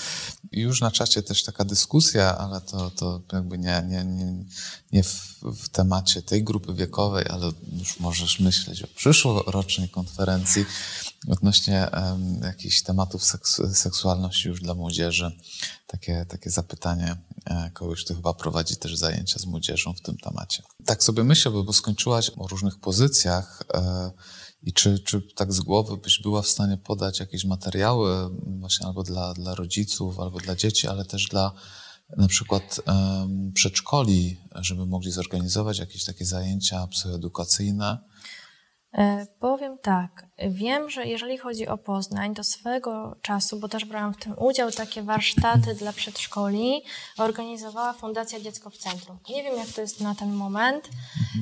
Już na czacie też taka dyskusja, ale to, to jakby nie, nie, nie, nie w, w temacie tej grupy wiekowej, ale już możesz myśleć o przyszłorocznej konferencji odnośnie um, jakichś tematów seks, seksualności już dla młodzieży. Takie, takie zapytanie e, kogoś, kto chyba prowadzi też zajęcia z młodzieżą w tym temacie. Tak sobie myślę, bo, bo skończyłaś o różnych pozycjach. E, i czy, czy tak z głowy byś była w stanie podać jakieś materiały właśnie albo dla, dla rodziców, albo dla dzieci, ale też dla na przykład um, przedszkoli, żeby mogli zorganizować jakieś takie zajęcia psychoedukacyjne? E, powiem tak. Wiem, że jeżeli chodzi o Poznań, do swego czasu, bo też brałam w tym udział, takie warsztaty dla przedszkoli organizowała Fundacja Dziecko w Centrum. Nie wiem, jak to jest na ten moment.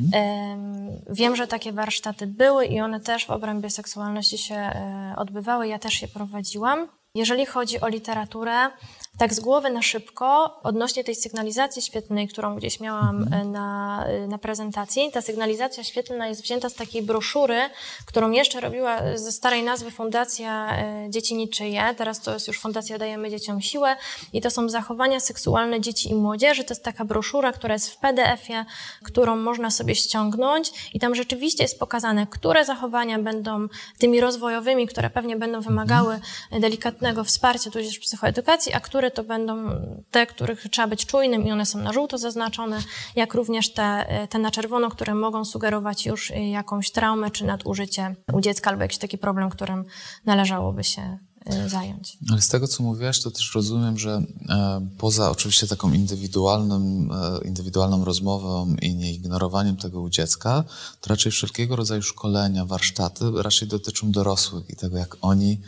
Mhm. Wiem, że takie warsztaty były i one też w obrębie seksualności się e, odbywały. Ja też je prowadziłam. Jeżeli chodzi o literaturę, tak z głowy na szybko, odnośnie tej sygnalizacji świetlnej, którą gdzieś miałam mhm. e, na, e, na prezentacji, ta sygnalizacja świetlna jest wzięta z takiej broszury, którą jeszcze robiła ze starej nazwy Fundacja e, Dzieci Niczyje, teraz to jest już Fundacja Dajemy Dzieciom Siłę i to są zachowania seksualne dzieci i młodzieży. To jest taka broszura, która jest w PDF-ie, którą można sobie ściągnąć i tam rzeczywiście jest pokazane, które zachowania będą tymi rozwojowymi, które pewnie będą wymagały mhm. delikatnego wsparcia, tudzież psychoedukacji, a które to będą te, których trzeba być czujnym i one są na żółto zaznaczone, jak również te, te na czerwono, które mogą sugerować już jakąś traumę czy nadużycie u dziecka albo jakiś taki problem, którym należałoby się y, zająć. Ale z tego, co mówiłaś, to też rozumiem, że e, poza oczywiście taką indywidualną, e, indywidualną rozmową i nieignorowaniem tego u dziecka, to raczej wszelkiego rodzaju szkolenia, warsztaty raczej dotyczą dorosłych i tego, jak oni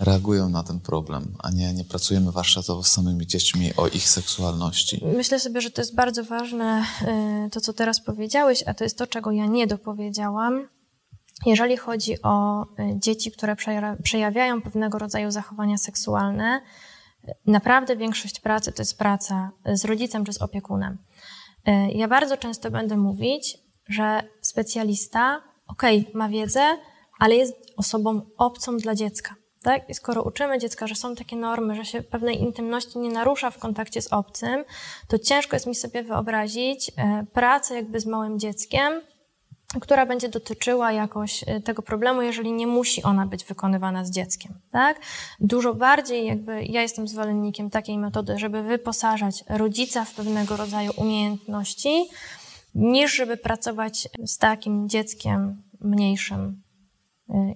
reagują na ten problem, a nie, nie pracujemy warsztatowo z samymi dziećmi o ich seksualności. Myślę sobie, że to jest bardzo ważne, y, to co teraz powiedziałeś, a to jest to, czego ja nie dopowiedziałam. Jeżeli chodzi o y, dzieci, które przejawiają pewnego rodzaju zachowania seksualne, naprawdę większość pracy to jest praca z rodzicem czy z opiekunem. Y, ja bardzo często będę mówić, że specjalista, okej, okay, ma wiedzę, ale jest osobą obcą dla dziecka. Tak? I skoro uczymy dziecka, że są takie normy, że się pewnej intymności nie narusza w kontakcie z obcym, to ciężko jest mi sobie wyobrazić e, pracę jakby z małym dzieckiem, która będzie dotyczyła jakoś e, tego problemu, jeżeli nie musi ona być wykonywana z dzieckiem, tak? Dużo bardziej jakby ja jestem zwolennikiem takiej metody, żeby wyposażać rodzica w pewnego rodzaju umiejętności, niż żeby pracować z takim dzieckiem mniejszym,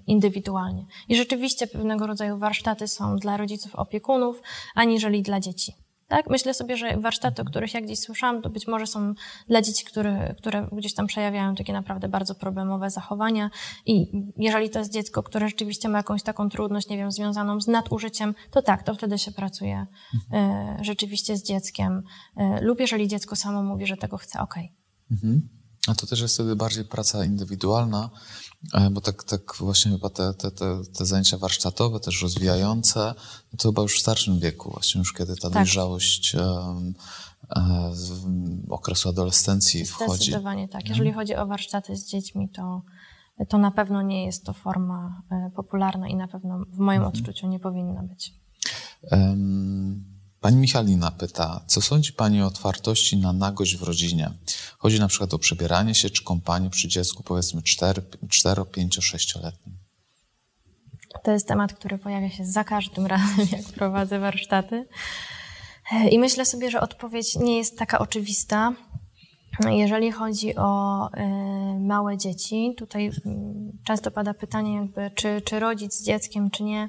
indywidualnie. I rzeczywiście pewnego rodzaju warsztaty są dla rodziców, opiekunów, aniżeli dla dzieci. Tak? Myślę sobie, że warsztaty, o których ja gdzieś słyszałam, to być może są dla dzieci, które, które gdzieś tam przejawiają takie naprawdę bardzo problemowe zachowania. I jeżeli to jest dziecko, które rzeczywiście ma jakąś taką trudność, nie wiem, związaną z nadużyciem, to tak, to wtedy się pracuje y, rzeczywiście z dzieckiem. Y, lub jeżeli dziecko samo mówi, że tego chce, okej. Okay. Mhm. A to też jest wtedy bardziej praca indywidualna, e, bo tak, tak właśnie chyba te, te, te, te zajęcia warsztatowe, też rozwijające, no to chyba już w starszym wieku, właśnie już kiedy ta tak. dojrzałość um, um, okresu adolescencji wchodzi. Zdecydowanie tak. Jeżeli chodzi o warsztaty z dziećmi, to, to na pewno nie jest to forma e, popularna i na pewno w moim mhm. odczuciu nie powinna być. Um, Pani Michalina pyta, co sądzi Pani o otwartości na nagość w rodzinie? Chodzi na przykład o przebieranie się czy kąpanie przy dziecku powiedzmy 4, 4 5, 6-letnim. To jest temat, który pojawia się za każdym razem, jak prowadzę warsztaty. I myślę sobie, że odpowiedź nie jest taka oczywista. Jeżeli chodzi o y, małe dzieci, tutaj y, często pada pytanie, jakby, czy, czy rodzic z dzieckiem, czy nie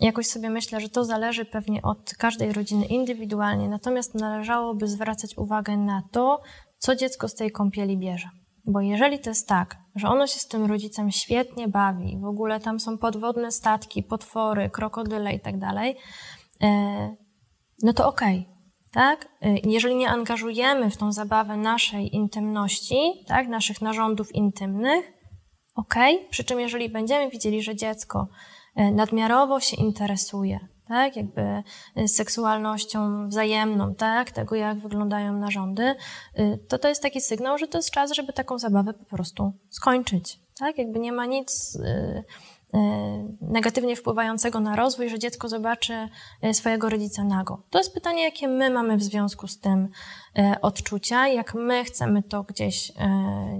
Jakoś sobie myślę, że to zależy pewnie od każdej rodziny indywidualnie, natomiast należałoby zwracać uwagę na to, co dziecko z tej kąpieli bierze. Bo jeżeli to jest tak, że ono się z tym rodzicem świetnie bawi, w ogóle tam są podwodne statki, potwory, krokodyle i tak dalej, e, no to okej, okay, tak? E, jeżeli nie angażujemy w tą zabawę naszej intymności, tak, naszych narządów intymnych, okej, przy czym jeżeli będziemy widzieli, że dziecko nadmiarowo się interesuje, tak, jakby e, seksualnością wzajemną, tak, tego jak wyglądają narządy, e, to to jest taki sygnał, że to jest czas, żeby taką zabawę po prostu skończyć, tak, jakby nie ma nic negatywnie wpływającego na rozwój, że dziecko zobaczy swojego rodzica nago. To jest pytanie, jakie my mamy w związku z tym odczucia, jak my chcemy to gdzieś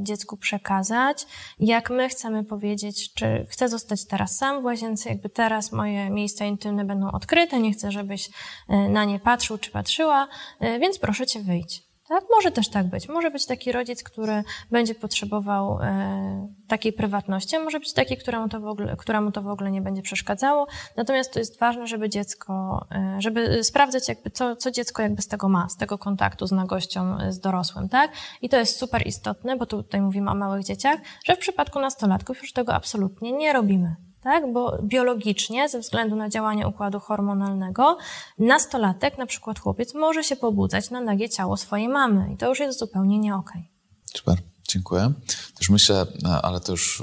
dziecku przekazać, jak my chcemy powiedzieć, czy chcę zostać teraz sam w łazience, jakby teraz moje miejsca intymne będą odkryte, nie chcę, żebyś na nie patrzył czy patrzyła, więc proszę cię wyjdź. Tak? Może też tak być. Może być taki rodzic, który będzie potrzebował e, takiej prywatności, a może być taki, któremu to, w ogóle, któremu to w ogóle nie będzie przeszkadzało. Natomiast to jest ważne, żeby dziecko, e, żeby sprawdzać, jakby co, co dziecko jakby z tego ma, z tego kontaktu z nagością, e, z dorosłym, tak? I to jest super istotne, bo tutaj mówimy o małych dzieciach, że w przypadku nastolatków już tego absolutnie nie robimy tak? Bo biologicznie, ze względu na działanie układu hormonalnego, nastolatek, na przykład chłopiec, może się pobudzać na nagie ciało swojej mamy i to już jest zupełnie nie okej. Okay. Super, dziękuję. Też myślę, ale to już,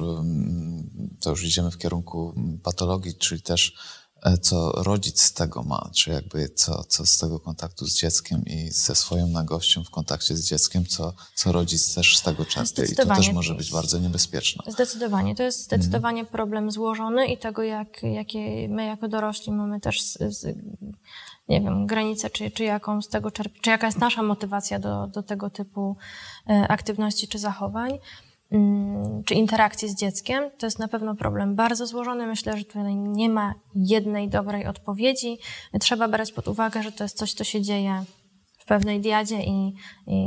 to już idziemy w kierunku patologii, czyli też E, co rodzic z tego ma, czy jakby co, co z tego kontaktu z dzieckiem i ze swoją nagością w kontakcie z dzieckiem, co, co rodzic też z tego czerpie. I to też może być bardzo niebezpieczne. Zdecydowanie. To jest zdecydowanie mm. problem złożony i tego, jak, jakie my jako dorośli mamy też z, z, nie wiem, granice, czy, czy jaką z tego czerpie, czy jaka jest nasza motywacja do, do tego typu e, aktywności czy zachowań. Mm, czy interakcji z dzieckiem, to jest na pewno problem bardzo złożony. Myślę, że tutaj nie ma jednej dobrej odpowiedzi. Trzeba brać pod uwagę, że to jest coś, co się dzieje w pewnej diadzie i, i,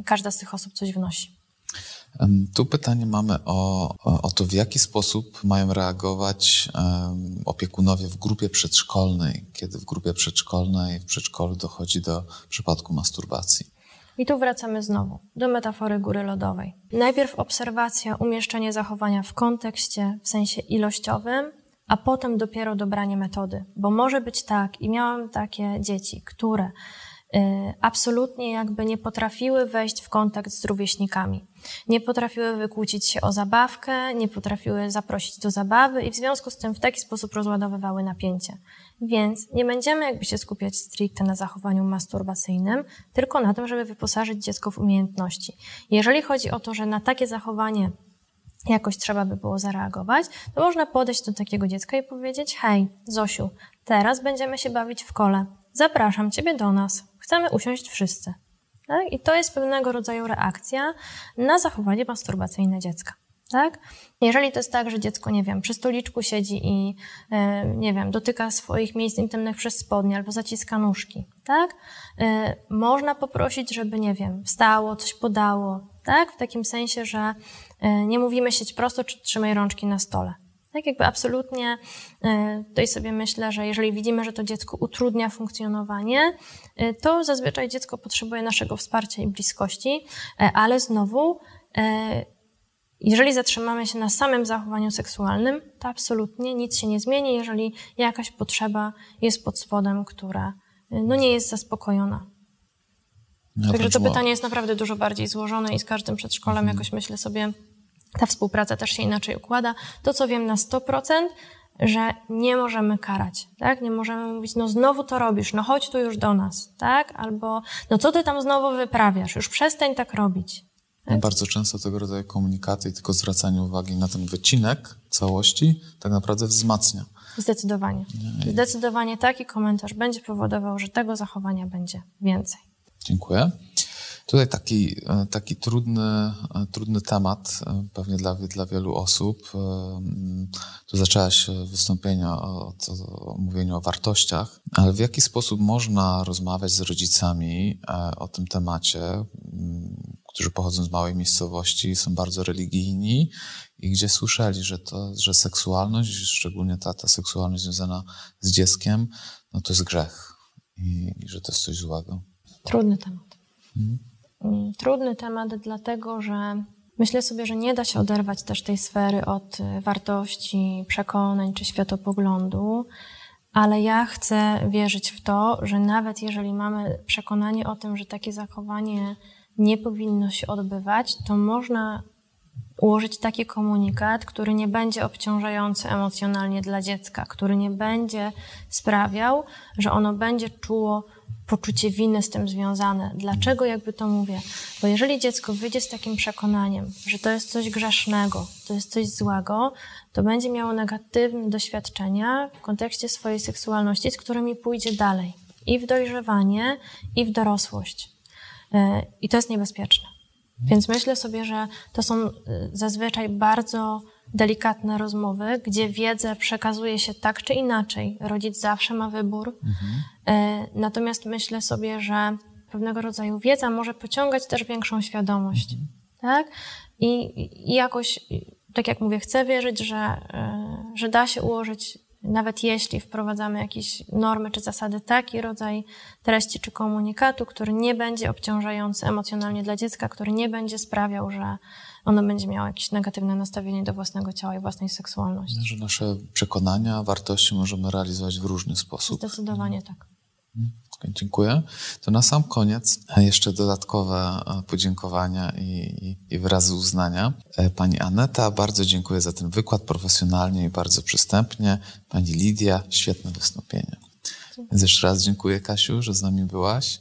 i każda z tych osób coś wnosi. Tu pytanie mamy o, o, to, w jaki sposób mają reagować opiekunowie w grupie przedszkolnej, kiedy w grupie przedszkolnej, w przedszkolu dochodzi do przypadku masturbacji. I tu wracamy znowu do metafory góry lodowej. Najpierw obserwacja, umieszczenie zachowania w kontekście, w sensie ilościowym, a potem dopiero dobranie metody. Bo może być tak, i miałam takie dzieci, które y, absolutnie jakby nie potrafiły wejść w kontakt z rówieśnikami. Nie potrafiły wykłócić się o zabawkę, nie potrafiły zaprosić do zabawy i w związku z tym w taki sposób rozładowywały napięcie. Więc nie będziemy jakby się skupiać stricte na zachowaniu masturbacyjnym, tylko na tym, żeby wyposażyć dziecko w umiejętności. Jeżeli chodzi o to, że na takie zachowanie jakoś trzeba by było zareagować, to można podejść do takiego dziecka i powiedzieć: Hej, Zosiu, teraz będziemy się bawić w kole. Zapraszam Ciebie do nas. Chcemy usiąść wszyscy. Tak? I to jest pewnego rodzaju reakcja na zachowanie masturbacyjne dziecka. Tak? Jeżeli to jest tak, że dziecko, nie wiem, przy stoliczku siedzi i, e, nie wiem, dotyka swoich miejsc intymnych przez spodnie albo zaciska nóżki, tak? E, można poprosić, żeby, nie wiem, wstało, coś podało, tak? W takim sensie, że e, nie mówimy siedź prosto czy trzymaj rączki na stole. Tak jakby absolutnie tutaj sobie myślę, że jeżeli widzimy, że to dziecko utrudnia funkcjonowanie, to zazwyczaj dziecko potrzebuje naszego wsparcia i bliskości, ale znowu jeżeli zatrzymamy się na samym zachowaniu seksualnym, to absolutnie nic się nie zmieni, jeżeli jakaś potrzeba jest pod spodem, która no, nie jest zaspokojona. Ja Także to pytanie jest naprawdę dużo bardziej złożone i z każdym przedszkolem mhm. jakoś myślę sobie, ta współpraca też się inaczej układa. To, co wiem na 100%, że nie możemy karać, tak? Nie możemy mówić, no znowu to robisz, no chodź tu już do nas, tak? Albo, no co ty tam znowu wyprawiasz, już przestań tak robić. Tak? Bardzo często tego rodzaju komunikaty i tylko zwracanie uwagi na ten wycinek całości tak naprawdę wzmacnia. Zdecydowanie. Nie? Zdecydowanie taki komentarz będzie powodował, że tego zachowania będzie więcej. Dziękuję. Tutaj taki, e, taki trudny, e, trudny temat, e, pewnie dla, dla wielu osób. Tu zaczęłaś wystąpienie o, o mówieniu o wartościach, ale w jaki sposób można rozmawiać z rodzicami o tym temacie, którzy pochodzą z małej miejscowości, są bardzo religijni i gdzie słyszeli, że, to, że seksualność, szczególnie ta, ta seksualność związana z dzieckiem, no to jest grzech i, i że to jest coś złego. Trudny temat. Hmm? Trudny temat, dlatego że myślę sobie, że nie da się oderwać też tej sfery od wartości, przekonań czy światopoglądu. Ale ja chcę wierzyć w to, że nawet jeżeli mamy przekonanie o tym, że takie zachowanie nie powinno się odbywać, to można ułożyć taki komunikat, który nie będzie obciążający emocjonalnie dla dziecka, który nie będzie sprawiał, że ono będzie czuło poczucie winy z tym związane. Dlaczego jakby to mówię? Bo jeżeli dziecko wyjdzie z takim przekonaniem, że to jest coś grzesznego, to jest coś złego, to będzie miało negatywne doświadczenia w kontekście swojej seksualności, z którymi pójdzie dalej. I w dojrzewanie, i w dorosłość. E, I to jest niebezpieczne. Więc myślę sobie, że to są e, zazwyczaj bardzo delikatne rozmowy, gdzie wiedzę przekazuje się tak czy inaczej. Rodzic zawsze ma wybór. Mhm. Natomiast myślę sobie, że pewnego rodzaju wiedza może pociągać też większą świadomość. Mhm. Tak? I, I jakoś, tak jak mówię, chcę wierzyć, że, e, że da się ułożyć nawet jeśli wprowadzamy jakieś normy czy zasady, taki rodzaj treści czy komunikatu, który nie będzie obciążający emocjonalnie dla dziecka, który nie będzie sprawiał, że ono będzie miało jakieś negatywne nastawienie do własnego ciała i własnej seksualności. Że nasze przekonania, wartości możemy realizować w różny sposób. Zdecydowanie tak. Dziękuję. To na sam koniec jeszcze dodatkowe e, podziękowania i, i, wyrazy uznania. E, pani Aneta, bardzo dziękuję za ten wykład profesjonalnie i bardzo przystępnie. Pani Lidia, świetne wystąpienie. Więc jeszcze raz dziękuję Kasiu, że z nami byłaś.